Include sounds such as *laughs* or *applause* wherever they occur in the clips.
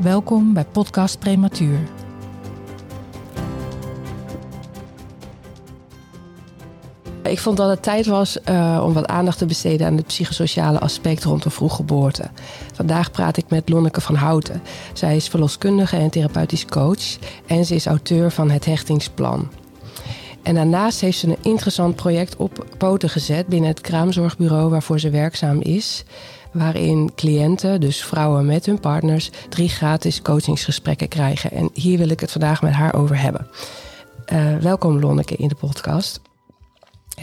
Welkom bij Podcast Prematuur. Ik vond dat het tijd was uh, om wat aandacht te besteden aan het psychosociale aspect rondom vroeggeboorte. Vandaag praat ik met Lonneke van Houten. Zij is verloskundige en therapeutisch coach en ze is auteur van Het Hechtingsplan. En daarnaast heeft ze een interessant project op poten gezet binnen het kraamzorgbureau waarvoor ze werkzaam is waarin cliënten, dus vrouwen met hun partners, drie gratis coachingsgesprekken krijgen. En hier wil ik het vandaag met haar over hebben. Uh, welkom Lonneke in de podcast.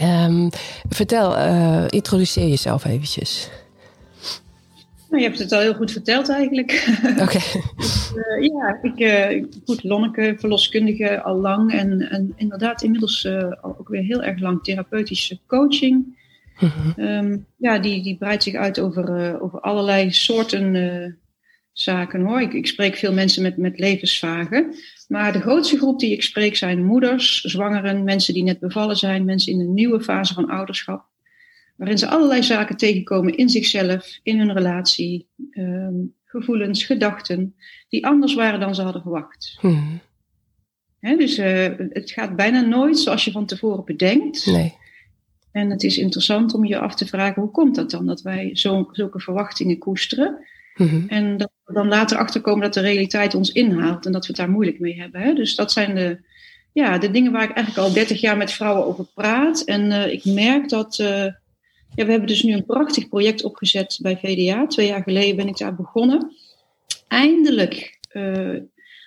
Um, vertel, uh, introduceer jezelf eventjes. Nou, je hebt het al heel goed verteld eigenlijk. *laughs* Oké. uh, *laughs* ja, ik, goed, Lonneke, verloskundige al lang. En, en inderdaad inmiddels al ook weer heel erg lang therapeutische coaching. Mhm. Ehm, ja, die, die breidt zich uit over, uh, over allerlei soorten uh, zaken hoor. Ik, ik, spreek veel mensen met, met levensvragen. Maar de grootste groep die ik spreek zijn moeders, zwangeren, mensen die net bevallen zijn, mensen in een nieuwe fase van ouderschap. Waarin ze allerlei zaken tegenkomen in zichzelf, in hun relatie, um, gevoelens, gedachten, die anders waren dan ze hadden verwacht. Hmm. dus uh, het gaat bijna nooit zoals je van tevoren bedenkt. Nee. En het is interessant om je af te vragen, hoe komt dat dan? Dat wij zo, zulke verwachtingen koesteren. Mm En dat we dan later achterkomen dat de realiteit ons inhaalt en dat we het daar moeilijk mee hebben. Hè? Dus dat zijn de, ja, de dingen waar ik eigenlijk al 30 jaar met vrouwen over praat. En uh, ik merk dat. Uh, ja, we hebben dus nu een prachtig project opgezet bij VDA. Twee jaar geleden ben ik daar begonnen. Eindelijk uh,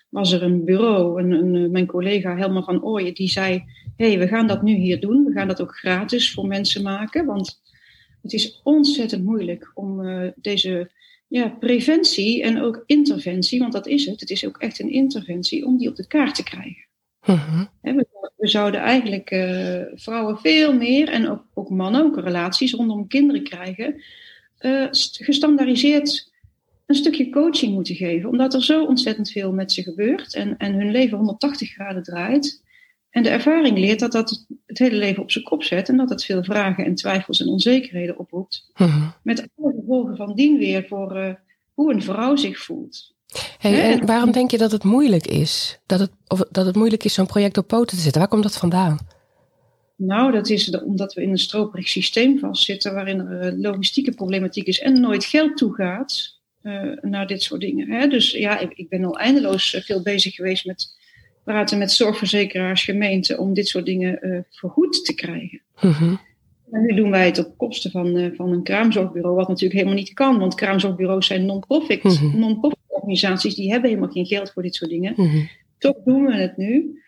was er een bureau, een, een, mijn collega Helma van Ooyen, die zei: hey, we gaan dat nu hier doen. We gaan dat ook gratis voor mensen maken. Want het is ontzettend moeilijk om uh, deze ja, preventie en ook interventie, want dat is het. Het is ook echt een interventie om die op de kaart te krijgen. Uh we, we, zouden eigenlijk uh, vrouwen veel meer en ook, ook, mannen, ook relaties rondom kinderen krijgen, uh, gestandaardiseerd een stukje coaching moeten geven. Omdat er zo ontzettend veel met ze gebeurt en, en hun leven 180 graden draait. En de ervaring leert dat dat het hele leven op zijn kop zet en dat het veel vragen en twijfels en onzekerheden oproept. Mhm. Met alle gevolgen van dien weer voor uh, hoe een vrouw zich voelt. Hey, en waarom denk je dat het moeilijk is? Dat het, of dat het moeilijk is zo'n project op poten te zetten? Waar komt dat vandaan? Nou, dat is omdat we in een stroperig systeem vastzitten waarin er eh, logistieke problematiek is en nooit geld toegaat uh, naar dit soort dingen. Hè? Dus ja, ik, ik ben al eindeloos veel bezig geweest met praten met zorgverzekeraars, gemeenten om dit soort dingen uh, vergoed te krijgen. Mm En nu doen wij het op kosten van, uh, van een kraamzorgbureau, wat natuurlijk helemaal niet kan, want kraamzorgbureaus zijn non-profit, mm non-profit organisaties, die hebben helemaal geen geld voor dit soort dingen. Mm Toch doen we het nu.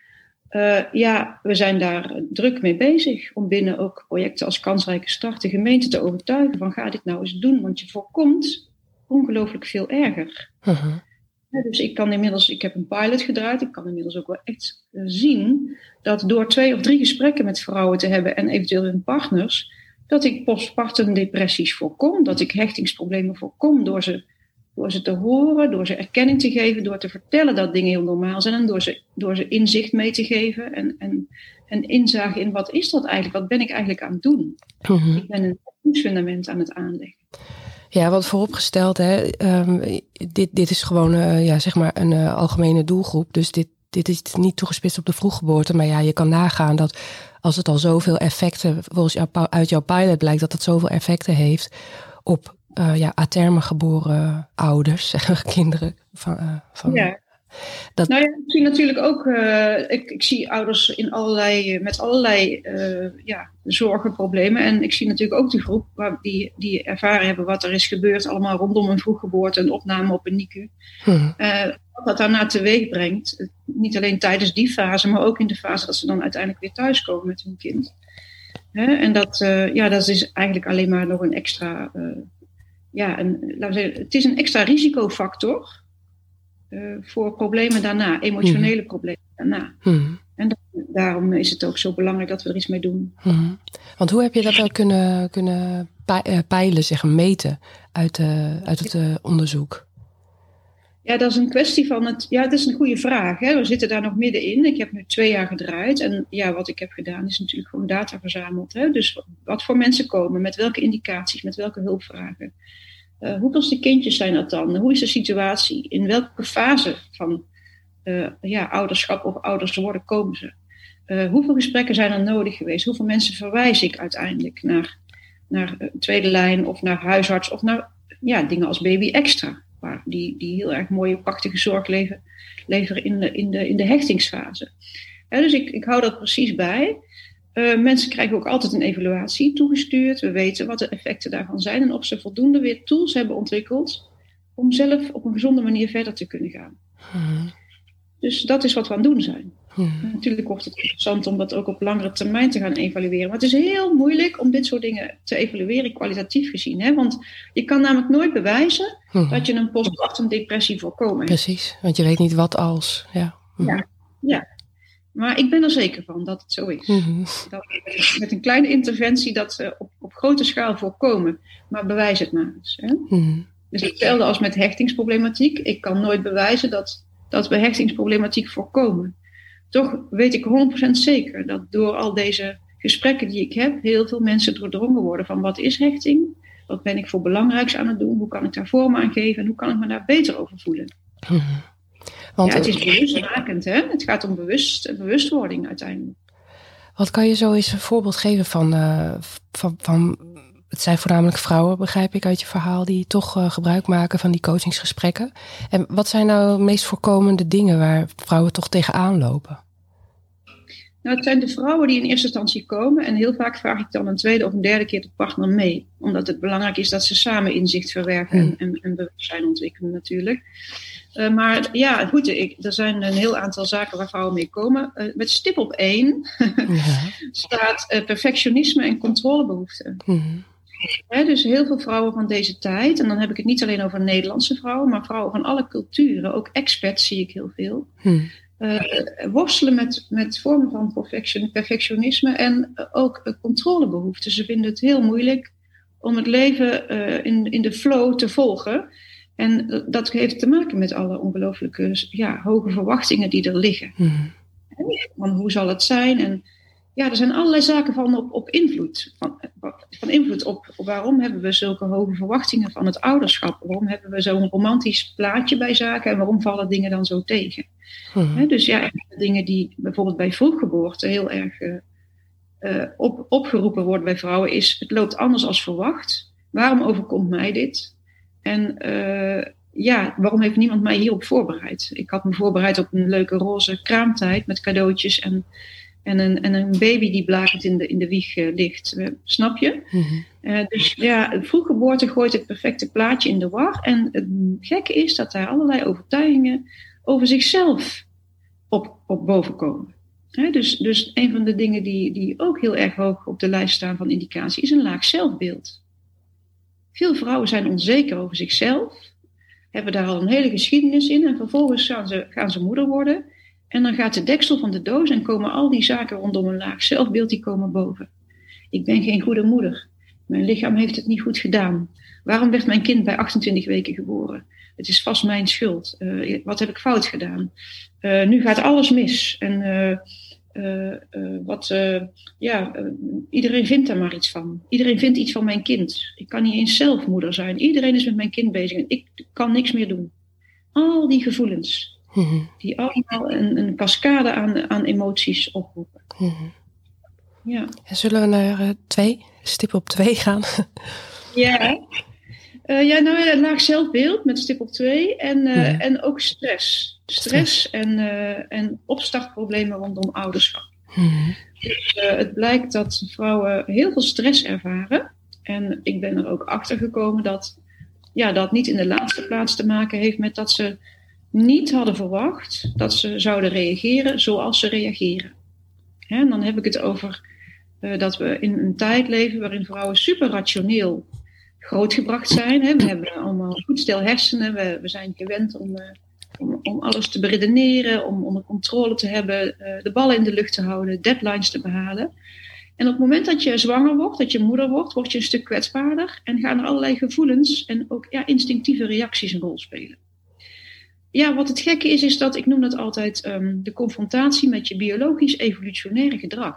Uh, ja, we zijn daar druk mee bezig om binnen ook projecten als kansrijke start de gemeente te overtuigen van ga dit nou eens doen, want je voorkomt ongelooflijk veel erger. Dus ik kan inmiddels, ik heb een pilot gedraaid, ik kan inmiddels ook wel echt eh, zien dat door twee of drie gesprekken met vrouwen te hebben en eventueel hun partners, dat ik postpartum depressies voorkom, dat ik hechtingsproblemen voorkom door ze, door ze te horen, door ze erkenning te geven, door te vertellen dat dingen heel normaal zijn en door ze, door ze inzicht mee te geven en, en, en inzage in wat is dat eigenlijk, wat ben ik eigenlijk aan het doen. Mhm. Ik ben een fundament aan het aanleggen. Ja, wat vooropgesteld, hè, um, dit, dit is gewoon uh, ja, zeg maar een uh, algemene doelgroep. Dus dit, dit is niet toegespitst op de vroeggeboorte. Maar ja, je kan nagaan dat als het al zoveel effecten, volgens uit jouw pilot blijkt dat het zoveel effecten heeft op uh, ja, aterme geboren ouders, *laughs* kinderen van, van ja. Dat... Nou ja, ik zie natuurlijk ook, uh, ik, ik, zie ouders in allerlei, met allerlei uh, ja, zorgen, problemen. En ik zie natuurlijk ook die groep waar die, die ervaren hebben wat er is gebeurd, allemaal rondom een vroeggeboorte, een opname op een NICU. Hmm. Uh, wat dat daarna teweeg brengt, niet alleen tijdens die fase, maar ook in de fase dat ze dan uiteindelijk weer thuiskomen met hun kind. Hè? En dat, ja, dat is eigenlijk alleen maar nog een extra, ja, een, laten we zeggen, het is een extra risicofactor voor problemen daarna, emotionele mhm. problemen daarna. Mhm. En daarom is het ook zo belangrijk dat we er iets mee doen. Mhm. Want hoe heb je dat ook kunnen, kunnen peilen, zeggen, meten uit, uit het onderzoek? Ja, dat is een kwestie van het. Ja, dat is een goede vraag. Hè. We zitten daar nog middenin. Ik heb nu twee jaar gedraaid. En ja, wat ik heb gedaan is natuurlijk gewoon data verzameld. Hè. Dus wat voor mensen komen, met welke indicaties, met welke hulpvragen. Uh, hoeveelste kindjes zijn dat dan? Hoe is de situatie? In welke fase van uh, ja, ouderschap of ouders worden komen ze? Uh, hoeveel gesprekken zijn er nodig geweest? Hoeveel mensen verwijs ik uiteindelijk naar, naar tweede lijn of naar huisarts of naar ja, dingen als baby extra? die, die heel erg mooie, prachtige zorg leveren, leveren in, de, in, de, in de hechtingsfase. dus ik, ik hou dat precies bij. Uh, mensen krijgen ook altijd een evaluatie toegestuurd. We weten wat de effecten daarvan zijn en of ze voldoende weer tools hebben ontwikkeld om zelf op een gezonde manier verder te kunnen gaan. Mhm. Dus dat is wat we aan het doen zijn. Hmm. Natuurlijk wordt het interessant om dat ook op langere termijn te gaan evalueren. Maar het is heel moeilijk om dit soort dingen te evalueren, kwalitatief gezien. Hè? Want je kan namelijk nooit bewijzen hmm. dat je een postpartum depressie voorkomen Precies, want je weet niet wat als. Ja. Hmm. ja, ja. Maar ik ben er zeker van dat het zo is. Dat we met een kleine interventie dat uh, op, op grote schaal voorkomen. Maar bewijs het maar eens. Hè? Dus hetzelfde als met hechtingsproblematiek. Ik kan nooit bewijzen dat, dat we hechtingsproblematiek voorkomen toch weet ik 100% zeker dat door al deze gesprekken die ik heb, heel veel mensen doordrongen worden van wat is hechting? Wat ben ik voor belangrijks aan het doen? Hoe kan ik daar vorm aan geven? En hoe kan ik me daar beter over voelen? Mhm. Want, ja, het is bewustmakend, hè? Het gaat om bewust, bewustwording uiteindelijk. Wat kan je zo eens een voorbeeld geven van, uh, van, van, het zijn voornamelijk vrouwen, begrijp ik uit je verhaal, die toch uh, gebruik maken van die coachingsgesprekken. En wat zijn nou de meest voorkomende dingen waar vrouwen toch tegenaan lopen? Nou, het zijn de vrouwen die in eerste instantie komen. En heel vaak vraag ik dan een tweede of een derde keer de partner mee. Omdat het belangrijk is dat ze samen inzicht verwerken en, en, en bewustzijn ontwikkelen natuurlijk. Uh, maar ja, goed, ik, er zijn een heel aantal zaken waar vrouwen mee komen. Uh, met stip op één *laughs* ja. staat uh, perfectionisme en controlebehoeften. Mm dus heel veel vrouwen van deze tijd, en dan heb ik het niet alleen over Nederlandse vrouwen, maar vrouwen van alle culturen, ook experts zie ik heel veel, hmm. Uh, worstelen met, met vormen van perfection, perfectionisme en ook controlebehoeften. Ze vinden het heel moeilijk om het leven uh, in, in de flow te volgen. En dat heeft te maken met alle ongelooflijke ja, hoge verwachtingen die er liggen. Hmm. Van hoe zal het zijn? En ja, er zijn allerlei zaken van op, op invloed. Van, van invloed op, op, waarom hebben we zulke hoge verwachtingen van het ouderschap? Waarom hebben we zo'n romantisch plaatje bij zaken en waarom vallen dingen dan zo tegen? Hmm. dus ja, dingen die bijvoorbeeld bij vroeggeboorte heel erg uh, op, opgeroepen worden bij vrouwen is: het loopt anders als verwacht. Waarom overkomt mij dit? En uh, ja, waarom heeft niemand mij hierop voorbereid? Ik had me voorbereid op een leuke roze kraamtijd met cadeautjes en en een, en een baby die blakend in de, in de wieg uh, ligt. Uh, snap je? Mm uh, dus ja, vroeggeboorte gooit het perfecte plaatje in de war. En het gekke is dat daar allerlei overtuigingen over zichzelf op, op boven komen. dus, dus een van de dingen die, die ook heel erg hoog op de lijst staan van indicatie is een laag zelfbeeld. Veel vrouwen zijn onzeker over zichzelf, hebben daar al een hele geschiedenis in en vervolgens gaan ze, gaan ze moeder worden. En dan gaat de deksel van de doos en komen al die zaken rondom een laag zelfbeeld, die komen boven. Ik ben geen goede moeder. Mijn lichaam heeft het niet goed gedaan. Waarom werd mijn kind bij 28 weken geboren? Het is vast mijn schuld. Uh, wat heb ik fout gedaan? Uh, nu gaat alles mis. En uh, wat, ja, iedereen vindt daar maar iets van. Iedereen vindt iets van mijn kind. Ik kan niet eens zelf moeder zijn. Iedereen is met mijn kind bezig en ik kan niks meer doen. Al die gevoelens. Mhm. Die allemaal een, een cascade aan, aan emoties oproepen. Mhm. Ja. En zullen we naar uh, twee, stip op twee gaan? *laughs* ja. Uh, ja, nou ja, laag zelfbeeld met stip op twee. En, uh, en ook stress. Stress en, en opstartproblemen rondom ouderschap. Mhm. Dus het blijkt dat vrouwen heel veel stress ervaren. En ik ben er ook achter gekomen dat ja, dat niet in de laatste plaats te maken heeft met dat ze niet hadden verwacht dat ze zouden reageren zoals ze reageren. en dan heb ik het over uh, dat we in een tijd leven waarin vrouwen super rationeel grootgebracht zijn. Hè. We hebben allemaal goed stil hersenen, we, we zijn gewend om, uh, om, om alles te beredeneren, om onder controle te hebben, uh, de ballen in de lucht te houden, deadlines te behalen. En op het moment dat je zwanger wordt, dat je moeder wordt, word je een stuk kwetsbaarder en gaan er allerlei gevoelens en ook ja, instinctieve reacties een rol spelen. Ja, wat het gekke is, is dat ik noem dat altijd um, de confrontatie met je biologisch evolutionaire gedrag.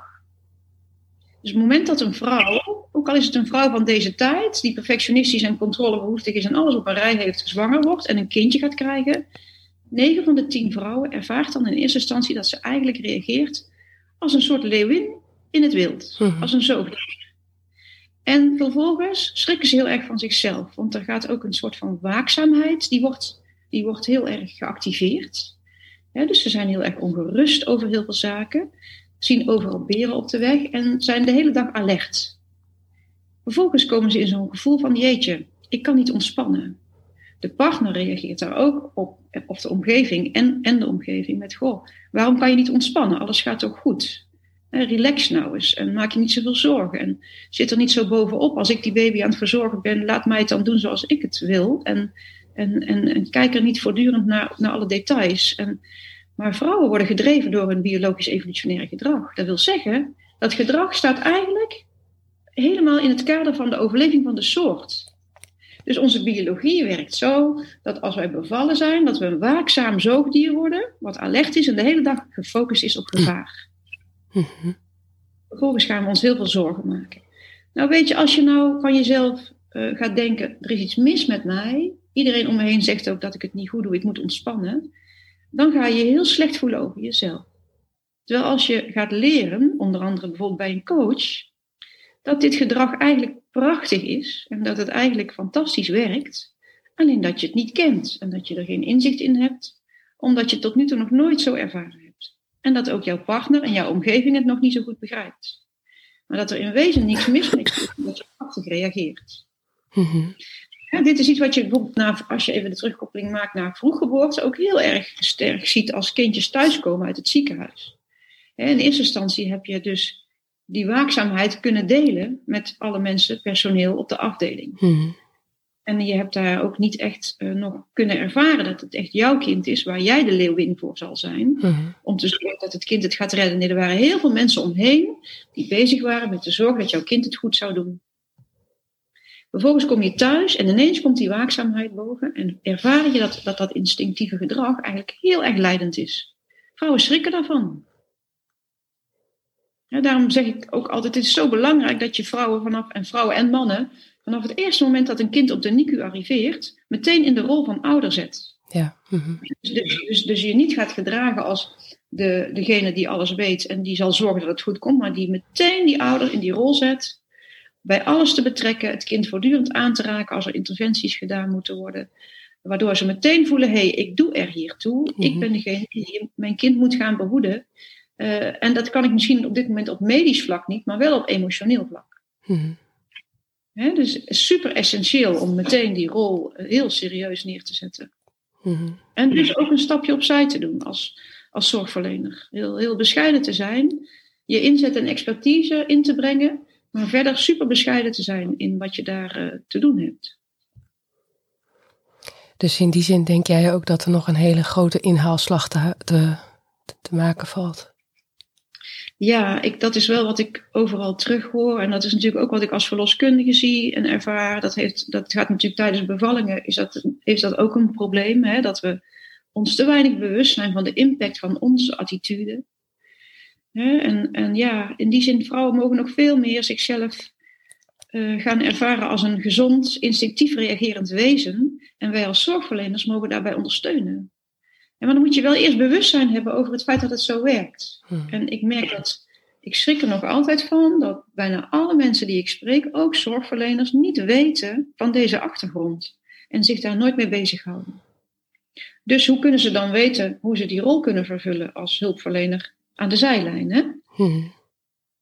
Dus op het moment dat een vrouw, ook al is het een vrouw van deze tijd, die perfectionistisch en controlebehoeftig is en alles op een rij heeft, zwanger wordt en een kindje gaat krijgen, 9 van de 10 vrouwen ervaart dan in eerste instantie dat ze eigenlijk reageert als een soort leeuwin in het wild, mhm. als een zoogdier. En vervolgens schrikken ze heel erg van zichzelf, want er gaat ook een soort van waakzaamheid, die wordt, die wordt heel erg geactiveerd. dus ze zijn heel erg ongerust over heel veel zaken, zien overal beren op de weg en zijn de hele dag alert. Vervolgens komen ze in zo'n gevoel van, jeetje, ik kan niet ontspannen. De partner reageert daar ook op, of de omgeving en, en de omgeving met, goh, waarom kan je niet ontspannen? Alles gaat toch goed? relax nou eens en maak je niet zoveel zorgen. En zit er niet zo bovenop. Als ik die baby aan het verzorgen ben, laat mij het dan doen zoals ik het wil. En, en, en, kijk er niet voortdurend naar, naar alle details. En, maar vrouwen worden gedreven door hun biologisch evolutionaire gedrag. Dat wil zeggen, dat gedrag staat eigenlijk helemaal in het kader van de overleving van de soort. Dus onze biologie werkt zo dat als wij bevallen zijn, dat we een waakzaam zoogdier worden, wat alert is en de hele dag gefocust is op gevaar. Vervolgens gaan we ons heel veel zorgen maken. Nou weet je, als je nou van jezelf uh, gaat denken, er is iets mis met mij, iedereen om me heen zegt ook dat ik het niet goed doe, ik moet ontspannen, dan ga je heel slecht voelen over jezelf. Terwijl als je gaat leren, onder andere bijvoorbeeld bij een coach, dat dit gedrag eigenlijk prachtig is en dat het eigenlijk fantastisch werkt, alleen dat je het niet kent en dat je er geen inzicht in hebt, omdat je het tot nu toe nog nooit zo ervaren hebt. En dat ook jouw partner en jouw omgeving het nog niet zo goed begrijpt. Maar dat er in wezen niks mis mee is, dat je prachtig reageert. Mm dit is iets wat je bijvoorbeeld, na, als je even de terugkoppeling maakt naar vroeggeboorte, ook heel erg sterk ziet als kindjes thuiskomen uit het ziekenhuis. in eerste instantie heb je dus die waakzaamheid kunnen delen met alle mensen, personeel op de afdeling. Hmm. En je hebt daar ook niet echt uh, nog kunnen ervaren dat het echt jouw kind is, waar jij de leeuwin voor zal zijn. Hmm. Om te zorgen dat het kind het gaat redden. Nee, er waren heel veel mensen omheen die bezig waren met de zorg dat jouw kind het goed zou doen. Vervolgens kom je thuis en ineens komt die waakzaamheid boven en ervaar je dat dat, dat instinctieve gedrag eigenlijk heel erg leidend is. Vrouwen schrikken daarvan. Ja, daarom zeg ik ook altijd, het is zo belangrijk dat je vrouwen vanaf, en vrouwen en mannen, vanaf het eerste moment dat een kind op de NICU arriveert, meteen in de rol van ouder zet. Ja. Mhm. dus, dus, dus, dus, je niet gaat gedragen als de, degene die alles weet en die zal zorgen dat het goed komt, maar die meteen die ouder in die rol zet, bij alles te betrekken, het kind voortdurend aan te raken als er interventies gedaan moeten worden. Waardoor ze meteen voelen, hé, hey, ik doe er hier toe. Ik mhm. ben degene die mijn kind moet gaan behoeden. Uh, en dat kan ik misschien op dit moment op medisch vlak niet, maar wel op emotioneel vlak. Mm dus super essentieel om meteen die rol heel serieus neer te zetten. Mm En dus ook een stapje opzij te doen als, als zorgverlener. Heel, heel bescheiden te zijn, je inzet en expertise in te brengen, maar verder super bescheiden te zijn in wat je daar uh, te doen hebt. Dus in die zin denk jij ook dat er nog een hele grote inhaalslag te, te, te maken valt? ja, ik, dat is wel wat ik overal terug hoor. En dat is natuurlijk ook wat ik als verloskundige zie en ervaar. Dat, heeft, dat gaat natuurlijk tijdens bevallingen, is dat, is dat ook een probleem. Hè? Dat we ons te weinig bewust zijn van de impact van onze attitude. En, en ja, in die zin, vrouwen mogen nog veel meer zichzelf uh, gaan ervaren als een gezond, instinctief reagerend wezen. En wij als zorgverleners mogen daarbij ondersteunen. En maar dan moet je wel eerst bewustzijn hebben over het feit dat het zo werkt. Hmm. En ik merk dat, ik schrik er nog altijd van, dat bijna alle mensen die ik spreek, ook zorgverleners, niet weten van deze achtergrond. En zich daar nooit mee bezighouden. Dus hoe kunnen ze dan weten hoe ze die rol kunnen vervullen als hulpverlener aan de zijlijn? Hè? Hmm.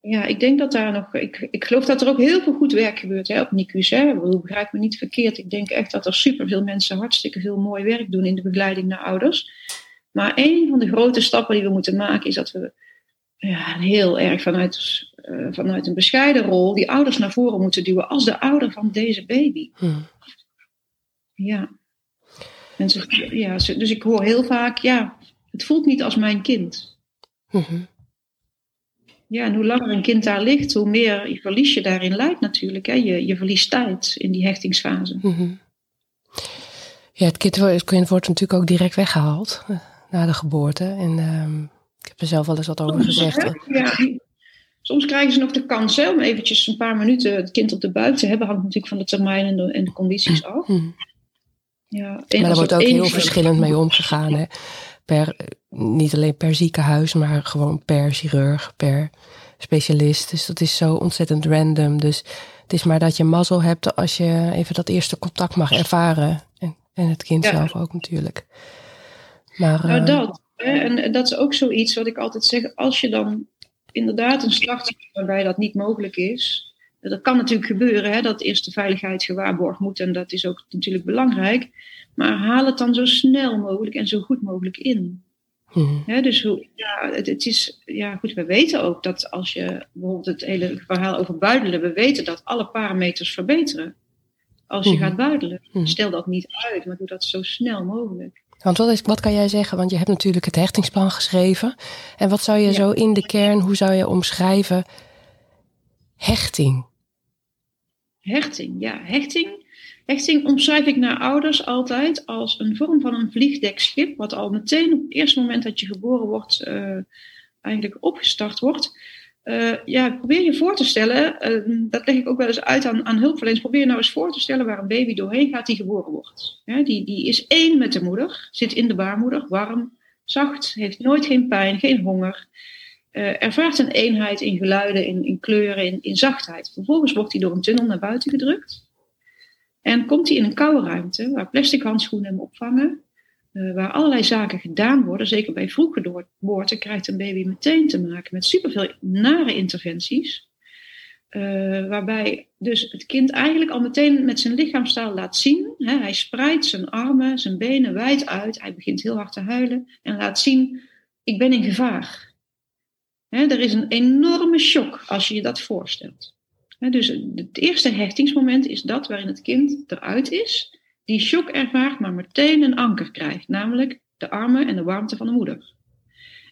Ja, ik denk dat daar nog. Ik, ik geloof dat er ook heel veel goed werk gebeurt hè, op NICU's. Hè. Begrijp me niet verkeerd. Ik denk echt dat er superveel mensen hartstikke veel mooi werk doen in de begeleiding naar ouders. Maar een van de grote stappen die we moeten maken is dat we ja, heel erg vanuit, uh, vanuit een bescheiden rol die ouders naar voren moeten duwen als de ouder van deze baby. Hmm. Ja. En ze, ja, dus ik hoor heel vaak, ja, het voelt niet als mijn kind. Mhm. Ja, en hoe langer een kind daar ligt, hoe meer verlies je daarin leidt natuurlijk. Hè? Je, je verliest tijd in die hechtingsfase. Mhm. Ja, het kind wordt natuurlijk ook direct weggehaald eh, na de geboorte. En ehm, ik heb er zelf wel eens wat over gezegd. Ja, soms krijgen ze nog de kans om eventjes een paar minuten het kind op de buik te hebben. Hangt natuurlijk van de termijn en de, en de condities af. Mhm. Ja, maar daar wordt ook heel verschillend mee omgegaan. Hè? Per, niet alleen per ziekenhuis, maar gewoon per chirurg, per specialist. Dus dat is zo ontzettend random. Dus het is maar dat je mazzel hebt als je even dat eerste contact mag ervaren. En, en het kind zelf ook natuurlijk. Maar, nou, uh, dat. Hè? En dat is ook zoiets wat ik altijd zeg. Als je dan inderdaad een slacht hebt waarbij dat niet mogelijk is. Dat kan natuurlijk gebeuren, hè, dat eerst de veiligheid gewaarborgd moet. En dat is ook natuurlijk belangrijk. Maar haal het dan zo snel mogelijk en zo goed mogelijk in. Hmm. dus hoe, ja, het, het, is, ja, goed, we weten ook dat als je bijvoorbeeld het hele verhaal over buidelen, we weten dat alle parameters verbeteren als je hmm. gaat buidelen. Hmm. Stel dat niet uit, maar doe dat zo snel mogelijk. Want wat, is, wat kan jij zeggen? Want je hebt natuurlijk het hechtingsplan geschreven. En wat zou je zo in de kern, hoe zou je omschrijven hechting? Hechting, ja, hechting Hechting omschrijf ik naar ouders altijd als een vorm van een vliegdekschip, wat al meteen op het eerste moment dat je geboren wordt, uh, eigenlijk opgestart wordt. Uh, ja, probeer je voor te stellen, uh, dat leg ik ook wel eens uit aan, aan hulpverleners, probeer je nou eens voor te stellen waar een baby doorheen gaat die geboren wordt. Die, die is één met de moeder, zit in de baarmoeder, warm, zacht, heeft nooit geen pijn, geen honger. ervaart een eenheid in geluiden, in, in kleuren, in, in zachtheid. Vervolgens wordt hij door een tunnel naar buiten gedrukt. En komt hij in een koude ruimte waar plastic handschoenen hem opvangen, uh, waar allerlei zaken gedaan worden, zeker bij vroege geboorte, krijgt een baby meteen te maken met superveel nare interventies. Uh, waarbij dus het kind eigenlijk al meteen met zijn lichaamstaal laat zien. Hè, hij spreidt zijn armen, zijn benen wijd uit. Hij begint heel hard te huilen en laat zien: ik ben in gevaar. Hè, er is een enorme shock als je je dat voorstelt dus het eerste hechtingsmoment is dat waarin het kind eruit is, die shock ervaart, maar meteen een anker krijgt, namelijk de armen en de warmte van de moeder.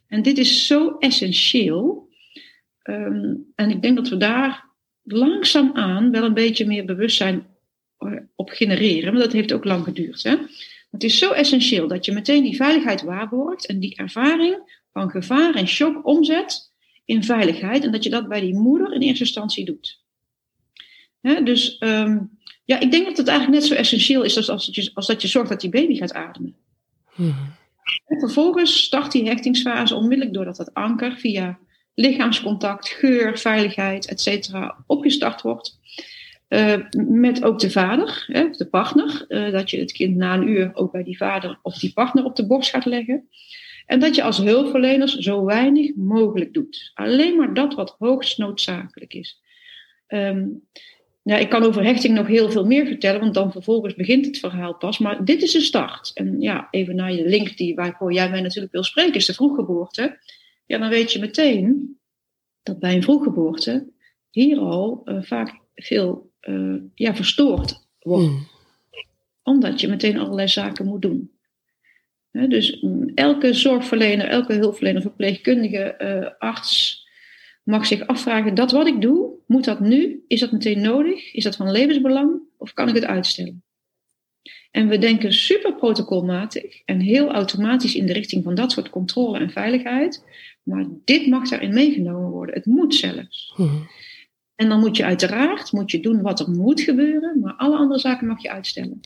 En dit is zo essentieel. Ehm, en ik denk dat we daar langzaamaan wel een beetje meer bewustzijn eh, op genereren. Maar dat heeft ook lang geduurd. Hè? Het is zo essentieel dat je meteen die veiligheid waarborgt en die ervaring van gevaar en shock omzet in veiligheid. En dat je dat bij die moeder in eerste instantie doet dus ehm, ja, ik denk dat het eigenlijk net zo essentieel is als, als, dat, je, als dat je zorgt dat die baby gaat ademen. Hmm. vervolgens start die hechtingsfase onmiddellijk doordat dat anker via lichaamscontact, geur, veiligheid, etc. opgestart wordt. Uh, met ook de vader, hè, de partner. Uh, dat je het kind na een uur ook bij die vader of die partner op de borst gaat leggen. En dat je als hulpverleners zo weinig mogelijk doet. Alleen maar dat wat hoogst noodzakelijk is. Um, ja, ik kan over hechting nog heel veel meer vertellen, want dan vervolgens begint het verhaal pas. Maar dit is de start. En ja, even naar je link die, waarvoor jij mij natuurlijk wil spreken, is de vroeggeboorte. Ja, dan weet je meteen dat bij een vroeggeboorte hier al uh, vaak veel uh, ja, verstoord wordt. Hmm. Omdat je meteen allerlei zaken moet doen. dus mm, elke zorgverlener, elke hulpverlener, verpleegkundige, uh, arts, mag zich afvragen, dat wat ik doe, moet dat nu? Is dat meteen nodig? Is dat van levensbelang? Of kan ik het uitstellen? En we denken super protocolmatig en heel automatisch in de richting van dat soort controle en veiligheid. Maar dit mag daarin meegenomen worden. Het moet zelfs. Mhm. En dan moet je uiteraard moet je doen wat er moet gebeuren, maar alle andere zaken mag je uitstellen.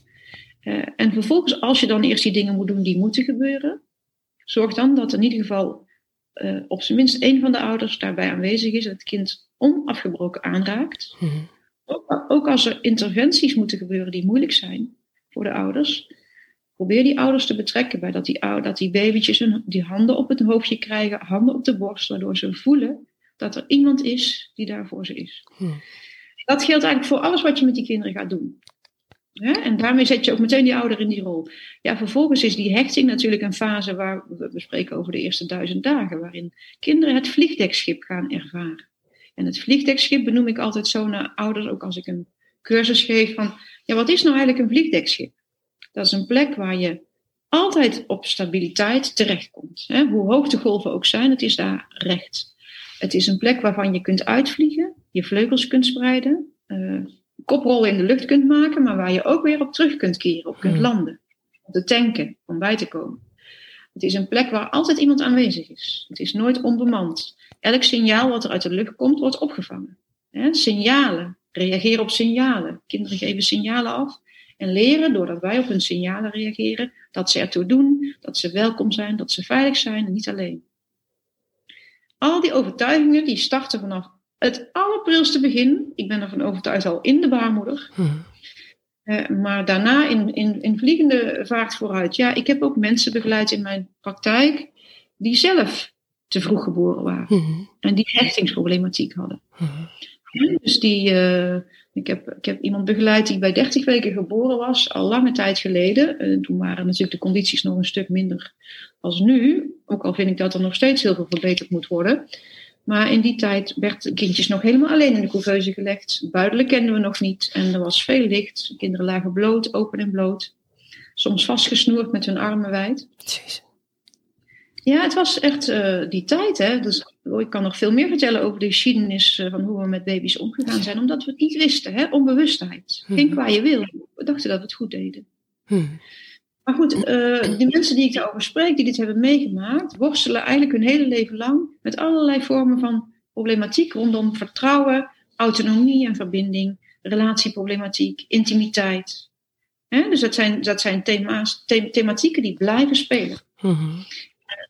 Uh, en vervolgens, als je dan eerst die dingen moet doen die moeten gebeuren, zorg dan dat in ieder geval uh, op zijn minst één van de ouders daarbij aanwezig is en het kind onafgebroken aanraakt. Mhm. Ook, ook, als er interventies moeten gebeuren die moeilijk zijn voor de ouders, probeer die ouders te betrekken bij dat die, dat die babytjes hun, die handen op het hoofdje krijgen, handen op de borst, waardoor ze voelen dat er iemand is die daar voor ze is. Mhm. Dat geldt eigenlijk voor alles wat je met die kinderen gaat doen. En daarmee zet je ook meteen die ouder in die rol. Ja, vervolgens is die hechting natuurlijk een fase waar we spreken over de eerste duizend dagen, waarin kinderen het vliegdekschip gaan ervaren. En het vliegdekschip benoem ik altijd zo naar ouders, ook als ik een cursus geef van, ja, wat is nou eigenlijk een vliegdekschip? Dat is een plek waar je altijd op stabiliteit terechtkomt. Hè? Hoe hoog de golven ook zijn, het is daar recht. Het is een plek waarvan je kunt uitvliegen, je vleugels kunt spreiden, uh, koprollen in de lucht kunt maken, maar waar je ook weer op terug kunt keren, op kunt hmm. landen, op te tanken, om bij te komen. Het is een plek waar altijd iemand aanwezig is. Het is nooit onbemand. Elk signaal wat er uit de lucht komt, wordt opgevangen. Signalen, reageren op signalen. Kinderen geven signalen af en leren, doordat wij op hun signalen reageren, dat ze ertoe doen, dat ze welkom zijn, dat ze veilig zijn en niet alleen. Al die overtuigingen die starten vanaf het allerprilste begin. Ik ben ervan overtuigd al in de baarmoeder. Hmm. Uh, maar daarna in, in, in vliegende vaart vooruit. Ja, ik heb ook mensen begeleid in mijn praktijk die zelf te vroeg geboren waren. Hmm. En die hechtingsproblematiek hadden. Hmm. Dus die, uh, ik, heb, ik heb iemand begeleid die bij 30 weken geboren was, al lange tijd geleden. Uh, toen waren natuurlijk de condities nog een stuk minder als nu. Ook al vind ik dat er nog steeds heel veel verbeterd moet worden. Maar in die tijd werd kindjes nog helemaal alleen in de couveuse gelegd. Buidelijk kenden we nog niet en er was veel licht. Kinderen lagen bloot, open en bloot. Soms vastgesnoerd met hun armen wijd. Jezus. Ja, het was echt uh, die tijd. Hè? Dus, oh, ik kan nog veel meer vertellen over de geschiedenis uh, van hoe we met baby's omgegaan zijn. Omdat we het niet wisten. Hè? Onbewustheid. Ging hmm. waar je wil. We dachten dat we het goed deden. Hmm. Maar goed, uh, de mensen die ik daarover spreek, die dit hebben meegemaakt, worstelen eigenlijk hun hele leven lang met allerlei vormen van problematiek rondom vertrouwen, autonomie en verbinding, relatieproblematiek, intimiteit. dus dat zijn, dat zijn thema's, thematieken die blijven spelen. Mhm.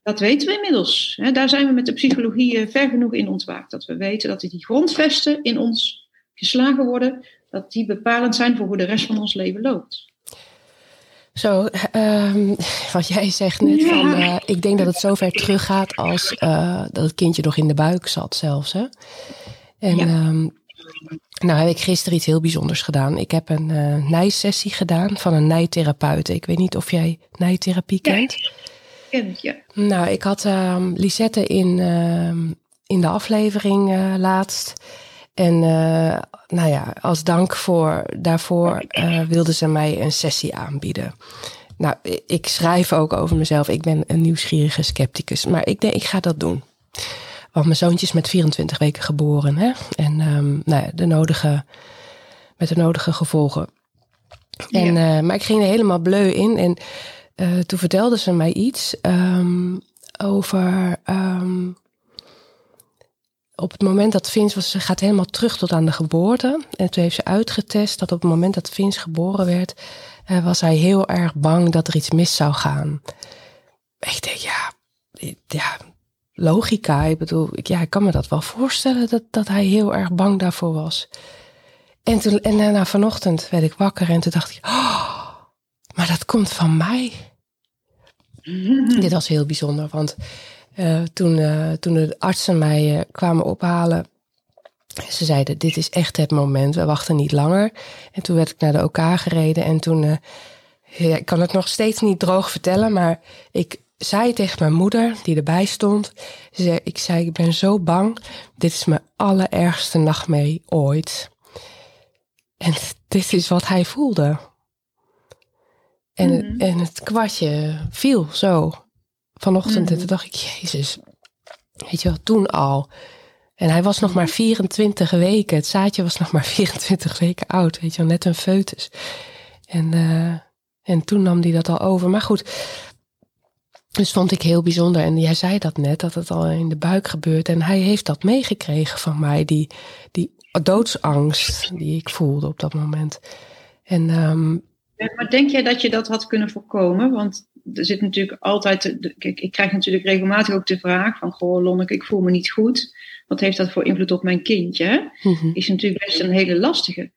Dat weten we inmiddels. daar zijn we met de psychologie eh, ver genoeg in ontwaakt. Dat we weten dat die grondvesten in ons geslagen worden, dat die bepalend zijn voor hoe de rest van ons leven loopt. Zo, um, wat jij zegt net, van, uh, ik denk dat het zover teruggaat als uh, dat het kindje nog in de buik zat zelfs. Hè? En ja. um, nou heb ik gisteren iets heel bijzonders gedaan. Ik heb een uh, nijsessie gedaan van een nijtherapeut. Ik weet niet of jij nijtherapie kent. Ja, ken ja. Nou, ik had um, Lisette in, in de aflevering laatst. En uh, nou ja, als dank voor, daarvoor uh, wilde ze mij een sessie aanbieden. Nou, ik schrijf ook over mezelf. Ik ben een nieuwsgierige scepticus. Maar ik denk, ik ga dat doen. Want mijn zoontje is met 24 weken geboren. Hè? En um, nou ja, de nodige, met de nodige gevolgen. En, uh, maar ik ging er helemaal bleu in. En toen vertelde ze mij iets um, over um, op het moment dat Vince was, ze gaat helemaal terug tot aan de geboorte. En toen heeft ze uitgetest dat op het moment dat Vince geboren werd, uh, was hij heel erg bang dat er iets mis zou gaan. Ik denk, ja, ja, logica. Ik bedoel, ja, ik kan me dat wel voorstellen dat, dat hij heel erg bang daarvoor was. En, toen, en daarna vanochtend werd ik wakker en toen dacht ik, oh, maar dat komt van mij. *laughs* Dit was heel bijzonder, want uh, toen, uh, toen de artsen mij uh, kwamen ophalen, ze zeiden: Dit is echt het moment, we wachten niet langer. En toen werd ik naar de OK gereden en toen, ja, ik kan het nog steeds niet droog vertellen, maar ik zei tegen mijn moeder, die erbij stond: ze, Ik zei: Ik ben zo bang, dit is mijn allerergste nachtmerrie ooit. En *laughs* dit is wat hij voelde. En, mm -hmm. en het kwartje viel zo vanochtend. En toen mhm. dacht ik, Jezus, weet je wel, toen al. En hij was nog maar 24 weken. Het zaadje was nog maar *laughs* 24 weken oud, weet je wel, net een foetus. En, uh, en toen nam hij dat al over. Maar goed, dus vond ik heel bijzonder. En jij zei dat net, dat het al in de buik gebeurt. En hij heeft dat meegekregen van mij, die, die doodsangst die ik voelde op dat moment. En, um, maar denk jij dat je dat had kunnen voorkomen? Want er zit natuurlijk altijd, kijk, ik krijg natuurlijk regelmatig ook de vraag van, goh Lonneke, ik voel me niet goed. Wat heeft dat voor invloed op mijn kindje? Mm Is natuurlijk best een hele lastige.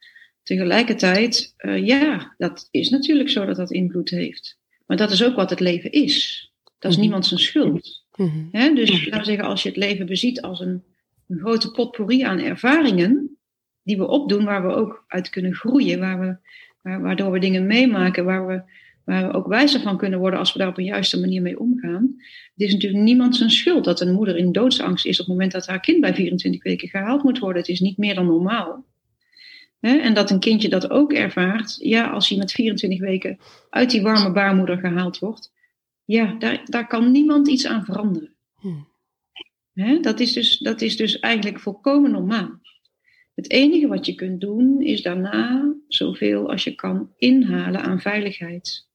Tegelijkertijd, uh, ja, dat is natuurlijk zo dat dat invloed heeft. Maar dat is ook wat het leven is. Dat is mm niemand zijn schuld. Mm dus laten we zeggen, als je het leven beziet als een, een grote potpourri aan ervaringen, die we opdoen, waar we ook uit kunnen groeien, waar we, waar, waardoor we dingen meemaken, waar we waar we ook wijzer van kunnen worden als we daar op een juiste manier mee omgaan. Het is natuurlijk niemand zijn schuld dat een moeder in doodsangst is op het moment dat haar kind bij 24 weken gehaald moet worden. Het is niet meer dan normaal. En dat een kindje dat ook ervaart, ja, als hij met 24 weken uit die warme baarmoeder gehaald wordt, ja, daar, daar kan niemand iets aan veranderen. Hm. dat, is dus, dat is dus eigenlijk volkomen normaal. Het enige wat je kunt doen is daarna zoveel als je kan inhalen aan veiligheid.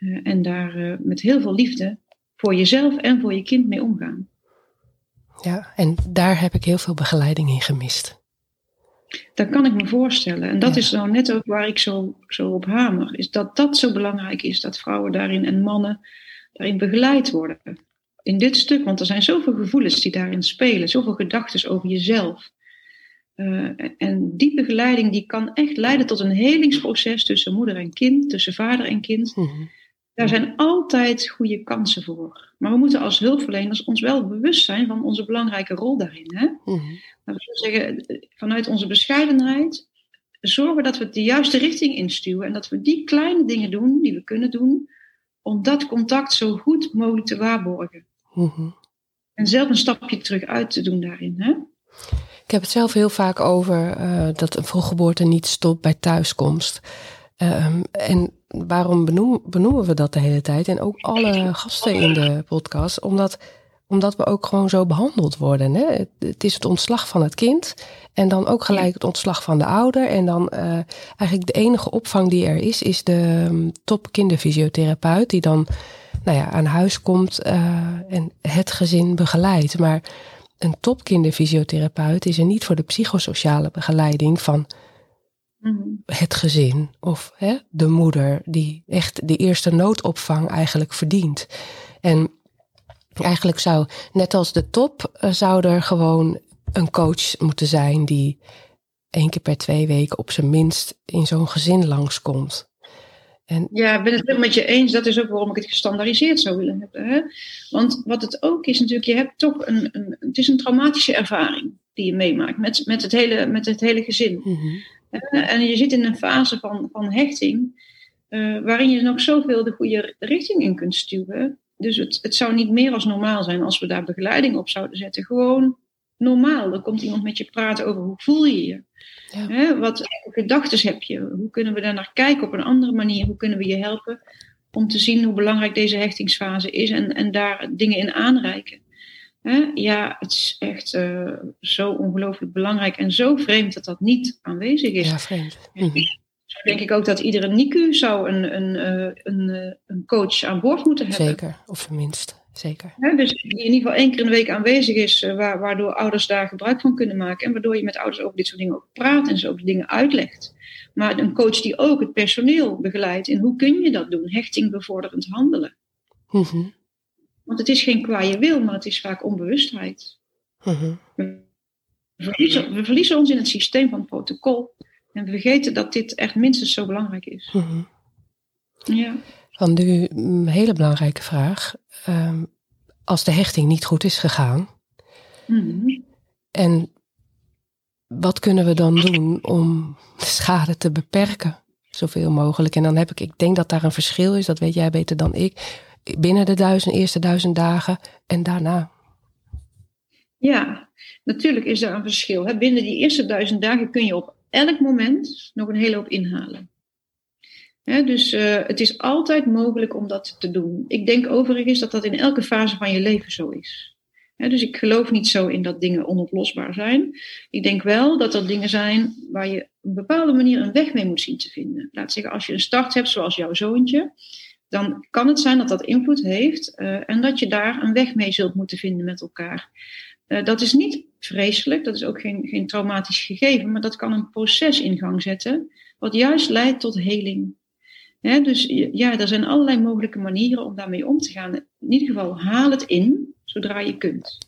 Uh, en daar uh, met heel veel liefde voor jezelf en voor je kind mee omgaan. Ja, en daar heb ik heel veel begeleiding in gemist. Dat kan ik me voorstellen. En dat is nou net ook waar ik zo, zo op hamer. Is dat dat zo belangrijk is. Dat vrouwen daarin en mannen daarin begeleid worden. In dit stuk, want er zijn zoveel gevoelens die daarin spelen. Zoveel gedachten over jezelf. Uh, en die begeleiding die kan echt leiden tot een helingsproces tussen moeder en kind. Tussen vader en kind. Mhm. Daar zijn altijd goede kansen voor. Maar we moeten als hulpverleners ons wel bewust zijn van onze belangrijke rol daarin. Hè? Mm we zeggen, vanuit onze bescheidenheid zorgen dat we het de juiste richting instuwen. En dat we die kleine dingen doen die we kunnen doen. Om dat contact zo goed mogelijk te waarborgen. Mhm. En zelf een stapje terug uit te doen daarin. Hè? Ik heb het zelf heel vaak over uh, dat een vroeggeboorte niet stopt bij thuiskomst. Um, en waarom benoemen, we dat de hele tijd? En ook alle gasten in de podcast. Omdat, omdat we ook gewoon zo behandeld worden. Hè? Het, is het ontslag van het kind. En dan ook gelijk het ontslag van de ouder. En dan uh, eigenlijk de enige opvang die er is, is de um, top kinderfysiotherapeut. Die dan nou ja, aan huis komt uh, en het gezin begeleidt. Maar een topkinderfysiotherapeut is er niet voor de psychosociale begeleiding van Mhm. het gezin of hè, de moeder die echt de eerste noodopvang eigenlijk verdient. En eigenlijk zou, net als de top, uh, zou er gewoon een coach moeten zijn die één keer per twee weken op zijn minst in zo'n gezin langskomt. En... Ja, ik ben het helemaal met je eens. Dat is ook waarom ik het gestandaardiseerd zou willen hebben. Hè? Want wat het ook is natuurlijk, je hebt toch een, een het is een traumatische ervaring die je meemaakt met, met, het, hele, met het hele gezin. Mm en je zit in een fase van, van hechting, uh, waarin je nog zoveel de goede richting in kunt stuwen. Dus het, het zou niet meer als normaal zijn als we daar begeleiding op zouden zetten. Gewoon normaal. Er komt iemand met je praten over hoe voel je je. Ja. Hè, wat gedachten heb je? Hoe kunnen we daar naar kijken op een andere manier? Hoe kunnen we je helpen om te zien hoe belangrijk deze hechtingsfase is en, en daar dingen in aanreiken? Ja, het is echt uh, zo ongelooflijk belangrijk en zo vreemd dat dat niet aanwezig is. Ja, vreemd. Mhm. denk ik ook dat iedere NICU zou een, een, uh, een, uh, een coach aan boord moeten hebben. Zeker, of tenminste. Zeker. dus die in ieder geval één keer in de week aanwezig is, waardoor ouders daar gebruik van kunnen maken. En waardoor je met ouders over dit soort dingen ook praat en ze ook dingen uitlegt. Maar een coach die ook het personeel begeleidt in hoe kun je dat doen? Hechting bevorderend handelen. Mm want het is geen kwaaie wil, maar het is vaak onbewustheid. Mhm. we, verliezen, we, verliezen, ons in het systeem van het protocol. En we vergeten dat dit echt minstens zo belangrijk is. Mhm. Ja. Dan nu een hele belangrijke vraag. Ehm, als de hechting niet goed is gegaan. Mhm. En wat kunnen we dan doen om de schade te beperken? Zoveel mogelijk. En dan heb ik, ik denk dat daar een verschil is, dat weet jij beter dan ik binnen de eerste duizend dagen en daarna? Ja, natuurlijk is er een verschil. Binnen die eerste duizend dagen kun je op elk moment nog een hele hoop inhalen. dus uh, het is altijd mogelijk om dat te doen. Ik denk overigens dat dat in elke fase van je leven zo is. dus ik geloof niet zo in dat dingen onoplosbaar zijn. Ik denk wel dat er dingen zijn waar je op een bepaalde manier een weg mee moet zien te vinden. Laat zeggen, als je een start hebt zoals jouw zoontje, dan kan het zijn dat dat invloed heeft uh, en dat je daar een weg mee zult moeten vinden met elkaar. Uh, dat is niet vreselijk, dat is ook geen, geen traumatisch gegeven, maar dat kan een proces in gang zetten, wat juist leidt tot heling. dus ja, er zijn allerlei mogelijke manieren om daarmee om te gaan. In ieder geval, haal het in zodra je kunt.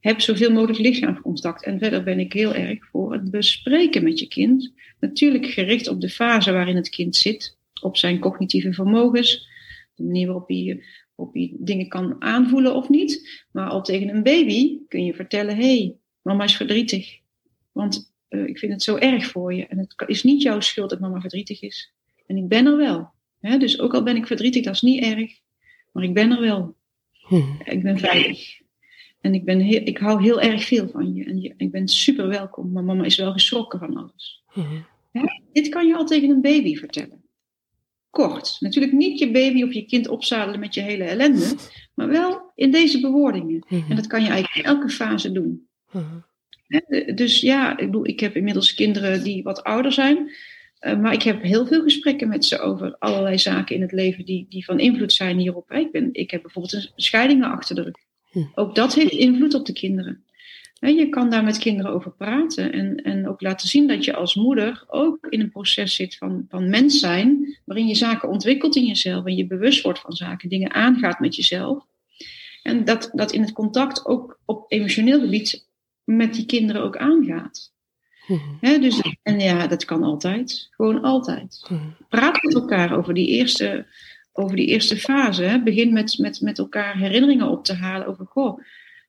Heb zoveel mogelijk lichaamscontact. En verder ben ik heel erg voor het bespreken met je kind. Natuurlijk gericht op de fase waarin het kind zit, op zijn cognitieve vermogens, de manier waarop hij dingen kan aanvoelen of niet. Maar al tegen een baby kun je vertellen: hé, hey, mama is verdrietig. Want uh, ik vind het zo erg voor je. En het is niet jouw schuld dat mama verdrietig is. En ik ben er wel. Hè? Dus ook al ben ik verdrietig, dat is niet erg. Maar ik ben er wel. Hm. Ik ben veilig. En ik, ben heel, ik hou heel erg veel van je. En je, ik ben super welkom. Maar mama is wel geschrokken van alles. Hm. Dit kan je al tegen een baby vertellen. Kort. Natuurlijk niet je baby of je kind opzadelen met je hele ellende, maar wel in deze bewoordingen. Mhm. En dat kan je eigenlijk in elke fase doen. Mhm. Dus ja, ik, bedoel, ik heb inmiddels kinderen die wat ouder zijn. Eh, maar ik heb heel veel gesprekken met ze over allerlei zaken in het leven die, die van invloed zijn hierop. Ik, ben, ik heb bijvoorbeeld een scheidingen achter de rug. Hm. Ook dat heeft invloed op de kinderen. Je kan daar met kinderen over praten en, en ook laten zien dat je als moeder ook in een proces zit van, van mens zijn, waarin je zaken ontwikkelt in jezelf en je bewust wordt van zaken, dingen aangaat met jezelf. En dat, dat in het contact ook op emotioneel gebied met die kinderen ook aangaat. Mhm. dus, en ja, dat kan altijd. Gewoon altijd. Mhm. Praat met elkaar over die eerste, over die eerste fase. Hè. Begin met, met, met elkaar herinneringen op te halen over, goh,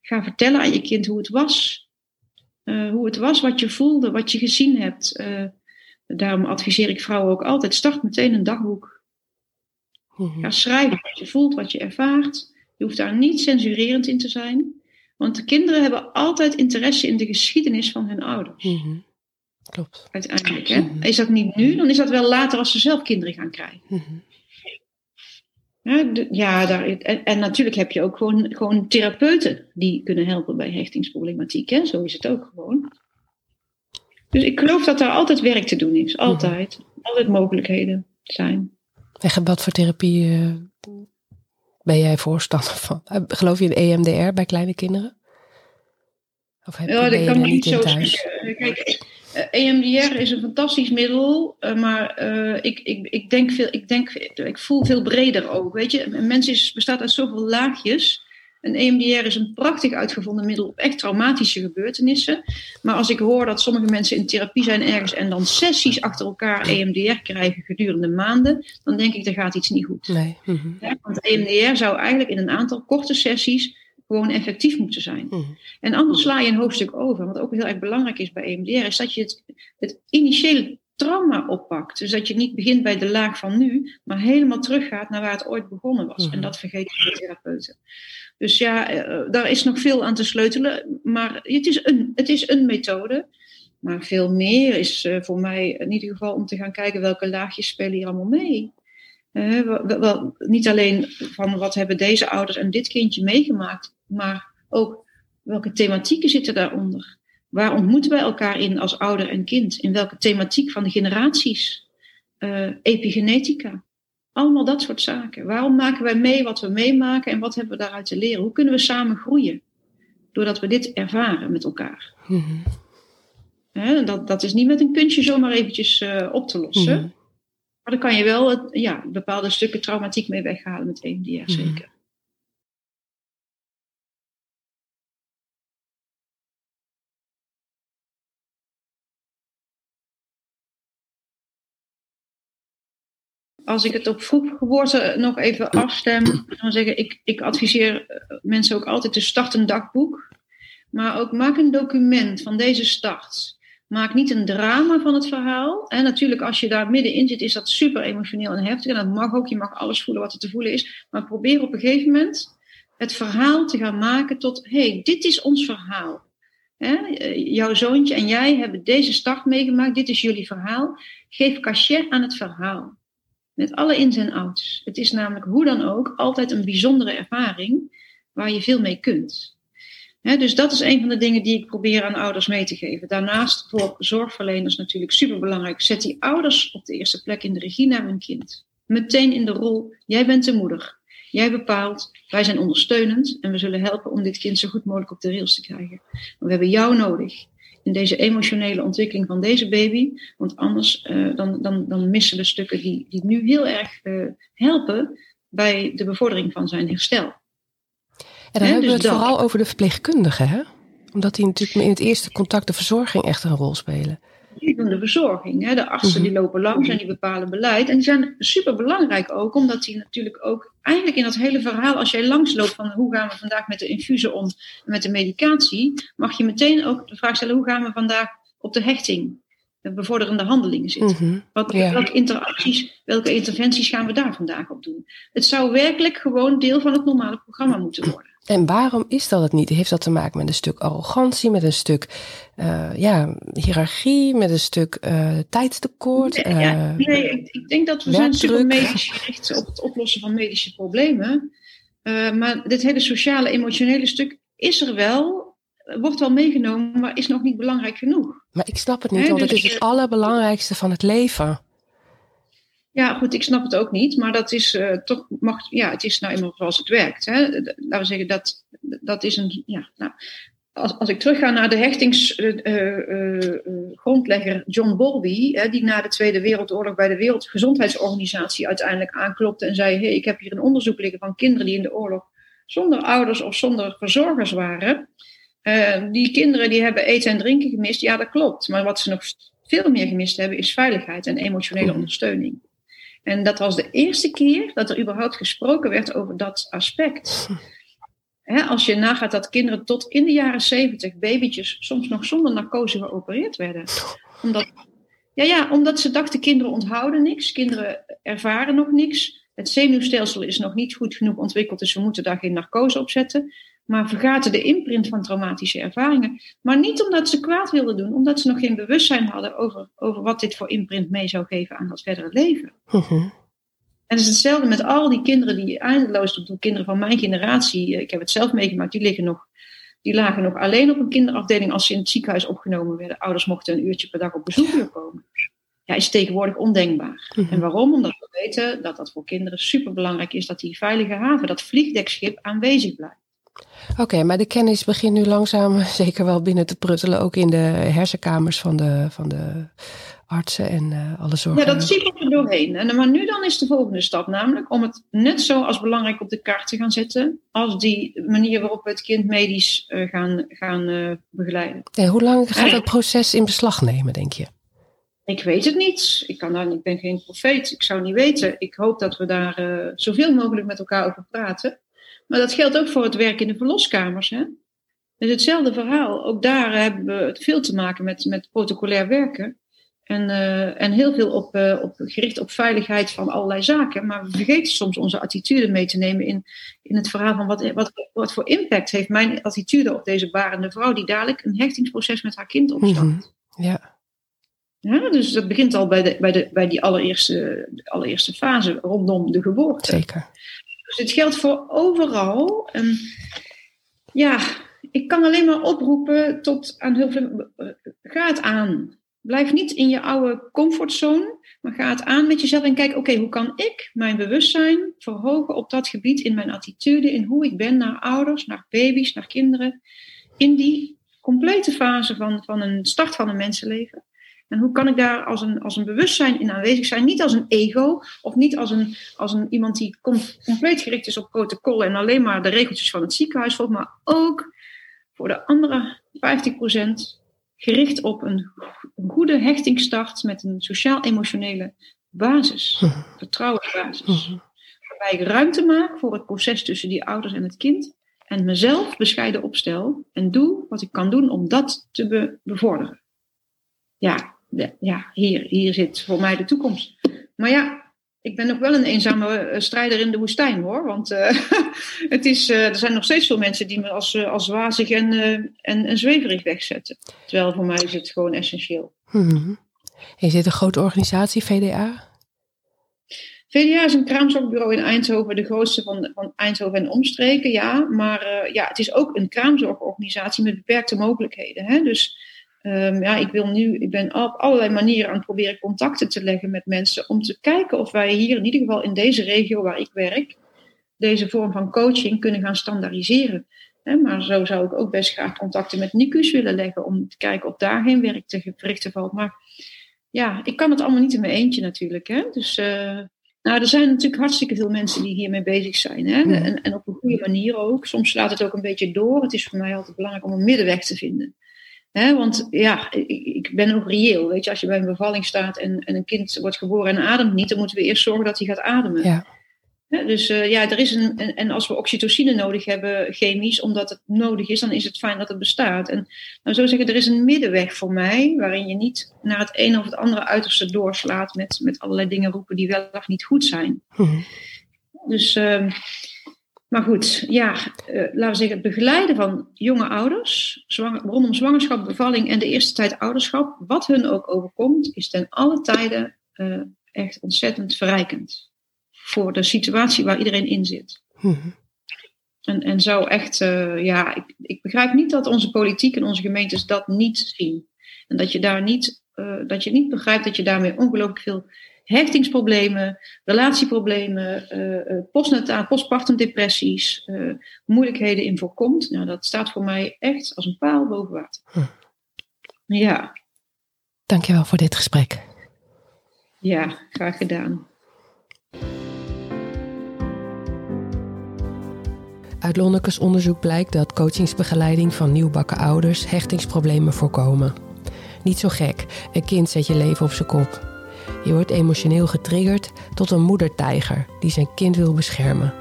ga vertellen aan je kind hoe het was. Uh, hoe het was, wat je voelde, wat je gezien hebt. Uh, daarom adviseer ik vrouwen ook altijd, start meteen een dagboek. Mhm. Ga schrijven wat je voelt, wat je ervaart. Je hoeft daar niet censurerend in te zijn. Want de kinderen hebben altijd interesse in de geschiedenis van hun ouders. Mm Klopt. Uiteindelijk. Hè? Mhm. Is dat niet nu, dan is dat wel later als ze zelf kinderen gaan krijgen. Mhm. Ja, ja daar, en, en, natuurlijk heb je ook gewoon, gewoon therapeuten die kunnen helpen bij hechtingsproblematiek. Hè? Zo is het ook gewoon. Dus ik geloof dat daar altijd werk te doen is. Altijd. Altijd mogelijkheden zijn. En wat voor therapie uh, ben jij voorstander van? Eh, geloof je in EMDR bij kleine kinderen? Of heb ja, dat kan niet zo thuis? Kijk, EMDR is een fantastisch middel, eh, maar uh, ik, ik, ik, denk veel, ik, denk, ik voel veel breder ook. Weet je, een mens is, bestaat uit zoveel laagjes. Een EMDR is een prachtig uitgevonden middel op echt traumatische gebeurtenissen. Maar als ik hoor dat sommige mensen in therapie zijn ergens en dan sessies achter elkaar EMDR krijgen gedurende maanden, dan denk ik, er gaat iets niet goed. Nee. Mm ja, want EMDR zou eigenlijk in een aantal korte sessies gewoon effectief moeten zijn. Mhm. En anders sla je een hoofdstuk over. Wat ook heel erg belangrijk is bij EMDR, is dat je het, het initiële trauma oppakt. Dus dat je niet begint bij de laag van nu, maar helemaal teruggaat naar waar het ooit begonnen was. En mhm. dat vergeten de therapeuten. Dus ja, uh, daar is nog veel aan te sleutelen. Maar het is een, het is een methode. Maar veel meer is uh, voor mij in ieder geval om te gaan kijken welke laagjes spelen hier allemaal mee. Uh, wel, niet alleen van wat hebben deze ouders en dit kindje meegemaakt, maar ook welke thematieken zitten daaronder? Waar ontmoeten wij elkaar in als ouder en kind? In welke thematiek van de generaties? Uh, epigenetica. Allemaal dat soort zaken. Waarom maken wij mee wat we meemaken en wat hebben we daaruit te leren? Hoe kunnen we samen groeien? Doordat we dit ervaren met elkaar. Mm dat, dat is niet met een kunstje zomaar eventjes uh, op te lossen. Mhm. Maar dan kan je wel het, ja, bepaalde stukken traumatiek mee weghalen met EMDR, mhm. zeker. Als ik het op vroeggeboorte nog even afstem, dan zeggen ik, ik adviseer eh, mensen ook altijd te starten een dagboek. Maar ook maak een document van deze start. Maak niet een drama van het verhaal. En natuurlijk, als je daar middenin zit, is dat super emotioneel en heftig. En dat mag ook, je mag alles voelen wat er te voelen is. Maar probeer op een gegeven moment het verhaal te gaan maken tot: hey, dit is ons verhaal. Eh, jouw zoontje en jij hebben deze start meegemaakt, dit is jullie verhaal. Geef cachet aan het verhaal. Met alle ins en outs. Het is namelijk hoe dan ook altijd een bijzondere ervaring waar je veel mee kunt. dus dat is een van de dingen die ik probeer aan ouders mee te geven. Daarnaast voor zorgverleners natuurlijk superbelangrijk. Zet die ouders op de eerste plek in de regie naar hun kind. Meteen in de rol, jij bent de moeder. Jij bepaalt, wij zijn ondersteunend en we zullen helpen om dit kind zo goed mogelijk op de rails te krijgen. We hebben jou nodig in deze emotionele ontwikkeling van deze baby. Want anders uh, dan, dan, dan missen we stukken die, die nu heel erg uh, helpen bij de bevordering van zijn herstel. En dan hebben we dus het vooral over de verpleegkundigen, hè? Omdat die natuurlijk in het eerste contact de verzorging echt een rol spelen die de verzorging. Hè. De artsen die mhm. lopen langs en die bepalen beleid. En die zijn super belangrijk ook, omdat die natuurlijk ook eigenlijk in dat hele verhaal, als jij langsloopt van hoe gaan we vandaag met de infusen om, met de medicatie, mag je meteen ook de vraag stellen hoe gaan we vandaag op de hechting bevorderende handelingen zit. Mhm. Wat, welke interacties, welke interventies gaan we daar vandaag op doen? Het zou werkelijk gewoon deel van het normale programma moeten worden. En waarom is dat het niet? Heeft dat te maken met een stuk arrogantie, met een stuk uh, ja, hiërarchie, met een stuk uh, tijdstekort? Nee, ja, uh, nee ik, ik, denk dat we zijn super medisch gericht op het oplossen van medische problemen. maar dit hele sociale, emotionele stuk is er wel, wordt wel meegenomen, maar is nog niet belangrijk genoeg. Maar ik snap het niet, want het dus is het allerbelangrijkste van het leven. Ja, goed, ik snap het ook niet, maar dat is uh, toch, mag, ja, het is nou eenmaal zoals het werkt. Hè. Laten we zeggen, dat, dat is een, ja, nou, als, als ik terugga naar de hechtingsgrondlegger uh, uh, John Bowlby, hè, die na de Tweede Wereldoorlog bij de Wereldgezondheidsorganisatie uiteindelijk aanklopte en zei: hey, ik heb hier een onderzoek liggen van kinderen die in de oorlog zonder ouders of zonder verzorgers waren. die kinderen die hebben eten en drinken gemist, ja, dat klopt. Maar wat ze nog veel meer gemist hebben, is veiligheid en emotionele ondersteuning. En dat was de eerste keer dat er überhaupt gesproken werd over dat aspect. als je nagaat dat kinderen tot in de jaren zeventig, babytjes, soms nog zonder narcose geopereerd werden. Omdat, ja, ja, omdat ze dachten, kinderen onthouden niks, kinderen ervaren nog niks. Het zenuwstelsel is nog niet goed genoeg ontwikkeld, dus we moeten daar geen narcose op zetten maar vergaten de imprint van traumatische ervaringen. Maar niet omdat ze kwaad wilden doen, omdat ze nog geen bewustzijn hadden over, over wat dit voor imprint mee zou geven aan dat verdere leven. Mhm. En het is hetzelfde met al die kinderen die eindeloos, de kinderen van mijn generatie, eh, ik heb het zelf meegemaakt, die, liggen nog, die lagen nog alleen op een kinderafdeling als ze in het ziekenhuis opgenomen werden. Ouders mochten een uurtje per dag op bezoek komen. Ja, is tegenwoordig ondenkbaar. Mhm. En waarom? Omdat we weten dat dat voor kinderen superbelangrijk is dat die veilige haven, dat vliegdekschip aanwezig blijft. Oké, maar de kennis begint nu langzaam *laughs* zeker wel binnen te pruttelen, ook in de hersenkamers van de, van de artsen en uh, alle zorgen. Ja, dat zie ik er doorheen. En, maar nu dan is de volgende stap namelijk om het net zo als belangrijk op de kaart te gaan zetten, als die manier waarop we het kind medisch uh, gaan, gaan uh, begeleiden. En hoe lang gaat het proces in beslag nemen, denk je? Ik weet het niet. Ik, kan daar, ik ben geen profeet. Ik zou niet weten. Ik hoop dat we daar zoveel mogelijk met elkaar over praten. Maar dat geldt ook voor het werk in de verloskamers. Hè? Het is hetzelfde verhaal. Ook daar hebben we het veel te maken met, met protocolair werken. En, uh, en heel veel op, uh, op, gericht op veiligheid van allerlei zaken. Maar we vergeten soms onze attitude mee te nemen in, in het verhaal van wat, wat, wat voor impact heeft mijn attitude op deze barende vrouw die dadelijk een hechtingsproces met haar kind opstart. Mm Ja. Ja, dus dat begint al bij, de, bij, de, bij die allereerste, allereerste fase rondom de geboorte. Zeker. Dus het geldt voor overal. En ja, ik kan alleen maar oproepen tot aan heel veel. Ga het aan. Blijf niet in je oude comfortzone, maar ga het aan met jezelf en kijk, oké, hoe kan ik mijn bewustzijn verhogen op dat gebied in mijn attitude, in hoe ik ben naar ouders, naar baby's, naar kinderen, in die complete fase van, van een start van een mensenleven. En hoe kan ik daar als een, als een bewustzijn in aanwezig zijn? Niet als een ego of niet als een, als een iemand die compleet gericht is op protocol en alleen maar de regeltjes van het ziekenhuis volgt, maar ook voor de andere 50% gericht op een, een goede hechtingstart met een sociaal-emotionele basis, mhm. vertrouwensbasis. Mhm. Waarbij ik ruimte maak voor het proces tussen die ouders en het kind en mezelf bescheiden opstel en doe wat ik kan doen om dat te bevorderen. Ja, ja, hier, hier zit voor mij de toekomst. Maar ja, ik ben nog wel een eenzame eh, strijder in de woestijn hoor. Want uh, *laughs* het is, uh, er zijn nog steeds veel mensen die me als, als wazig en, uh, en, en zweverig wegzetten. Terwijl voor mij is het gewoon essentieel. Hmm. Is dit een grote organisatie, VDA? VDA is een kraamzorgbureau in Eindhoven, de grootste van, van Eindhoven en omstreken, ja. Maar ja, het is ook een kraamzorgorganisatie met beperkte mogelijkheden. Hè? Dus Um, ja, ik wil nu, ik ben op allerlei manieren aan het proberen contacten te leggen met mensen om te kijken of wij hier in ieder geval in deze regio waar ik werk, deze vorm van coaching kunnen gaan standaardiseren. maar zo zou ik ook best graag contacten met NICU's willen leggen om te kijken of daar geen werk te verrichten valt. Maar ja, ik kan het allemaal niet in mijn eentje natuurlijk. Hè? Dus uh, nou, er zijn natuurlijk hartstikke veel mensen die hiermee bezig zijn. Hè? En, en op een goede manier ook. Soms slaat het ook een beetje door. Het is voor mij altijd belangrijk om een middenweg te vinden want ja, ik, ben ook reëel. Weet je, als je bij een bevalling staat en, en, een kind wordt geboren en ademt niet, dan moeten we eerst zorgen dat hij gaat ademen. Ja. dus uh, ja, er is een, en, als we oxytocine nodig hebben, chemisch, omdat het nodig is, dan is het fijn dat het bestaat. En nou zo zeggen, er is een middenweg voor mij, waarin je niet naar het ene of het andere uiterste doorslaat met, met allerlei dingen roepen die wel of niet goed zijn. Mhm. Dus, uh, maar goed, ja, uh, laten we zeggen, het begeleiden van jonge ouders, zwanger, rondom zwangerschap, bevalling en de eerste tijd ouderschap, wat hun ook overkomt, is ten alle tijden uh, echt ontzettend verrijkend voor de situatie waar iedereen in zit. Mhm. En, en zou echt, uh, ja, ik, ik, begrijp niet dat onze politiek en onze gemeentes dat niet zien. En dat je daar niet, dat je niet begrijpt dat je daarmee ongelooflijk veel hechtingsproblemen, relatieproblemen, uh, postnataal, postpartum depressies, moeilijkheden in voorkomt. Nou, dat staat voor mij echt als een paal boven water. Hm. Ja. Dankjewel voor dit gesprek. Ja, graag gedaan. Uit Lonnekes onderzoek blijkt dat coachingsbegeleiding van nieuwbakken ouders hechtingsproblemen voorkomen. Niet zo gek, een kind zet je leven op zijn kop. Je wordt emotioneel getriggerd tot een moedertijger die zijn kind wil beschermen.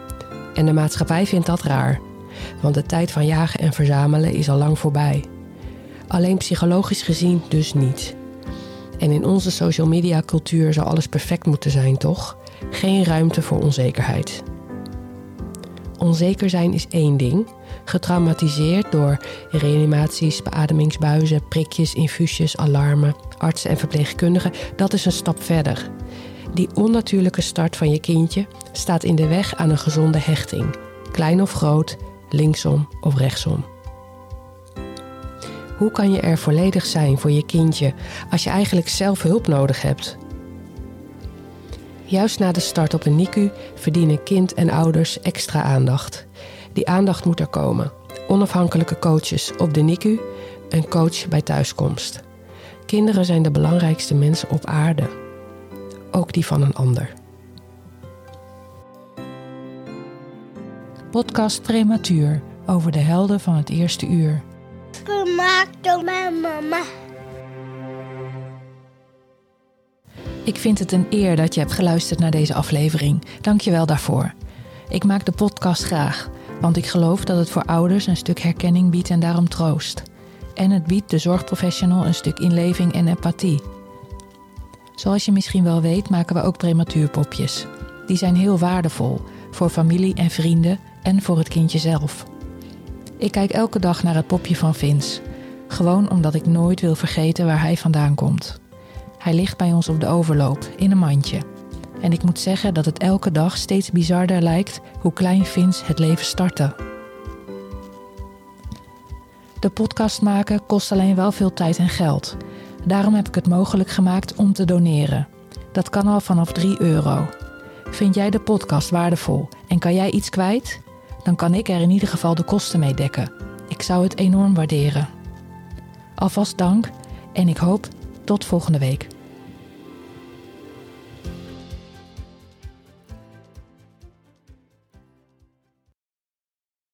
En de maatschappij vindt dat raar, want de tijd van jagen en verzamelen is al lang voorbij. Alleen psychologisch gezien dus niet. En in onze social media cultuur zou alles perfect moeten zijn, toch? Geen ruimte voor onzekerheid. Onzeker zijn is één ding. Getraumatiseerd door reanimaties, beademingsbuizen, prikjes, infusies, alarmen, artsen en verpleegkundigen, dat is een stap verder. Die onnatuurlijke start van je kindje staat in de weg aan een gezonde hechting, klein of groot, linksom of rechtsom. Hoe kan je er volledig zijn voor je kindje als je eigenlijk zelf hulp nodig hebt? Juist na de start op een NICU verdienen kind en ouders extra aandacht. Die aandacht moet er komen. Onafhankelijke coaches op de NICU, een coach bij thuiskomst. Kinderen zijn de belangrijkste mensen op aarde. Ook die van een ander. Podcast Prematuur over de helden van het eerste uur. Gemaakt door mijn mama. Ik vind het een eer dat je hebt geluisterd naar deze aflevering. Dank je wel daarvoor. Ik maak de podcast graag, want ik geloof dat het voor ouders een stuk herkenning biedt en daarom troost. En het biedt de zorgprofessional een stuk inleving en empathie. Zoals je misschien wel weet, maken we ook prematuurpopjes. Die zijn heel waardevol voor familie en vrienden en voor het kindje zelf. Ik kijk elke dag naar het popje van Vince, gewoon omdat ik nooit wil vergeten waar hij vandaan komt. Hij ligt bij ons op de overloop, in een mandje. En ik moet zeggen dat het elke dag steeds bizarder lijkt hoe klein Vince het leven startte. De podcast maken kost alleen wel veel tijd en geld. Daarom heb ik het mogelijk gemaakt om te doneren. Dat kan al vanaf 3 euro. Vind jij de podcast waardevol en kan jij iets kwijt? Dan kan ik er in ieder geval de kosten mee dekken. Ik zou het enorm waarderen. Alvast dank en ik hoop tot volgende week.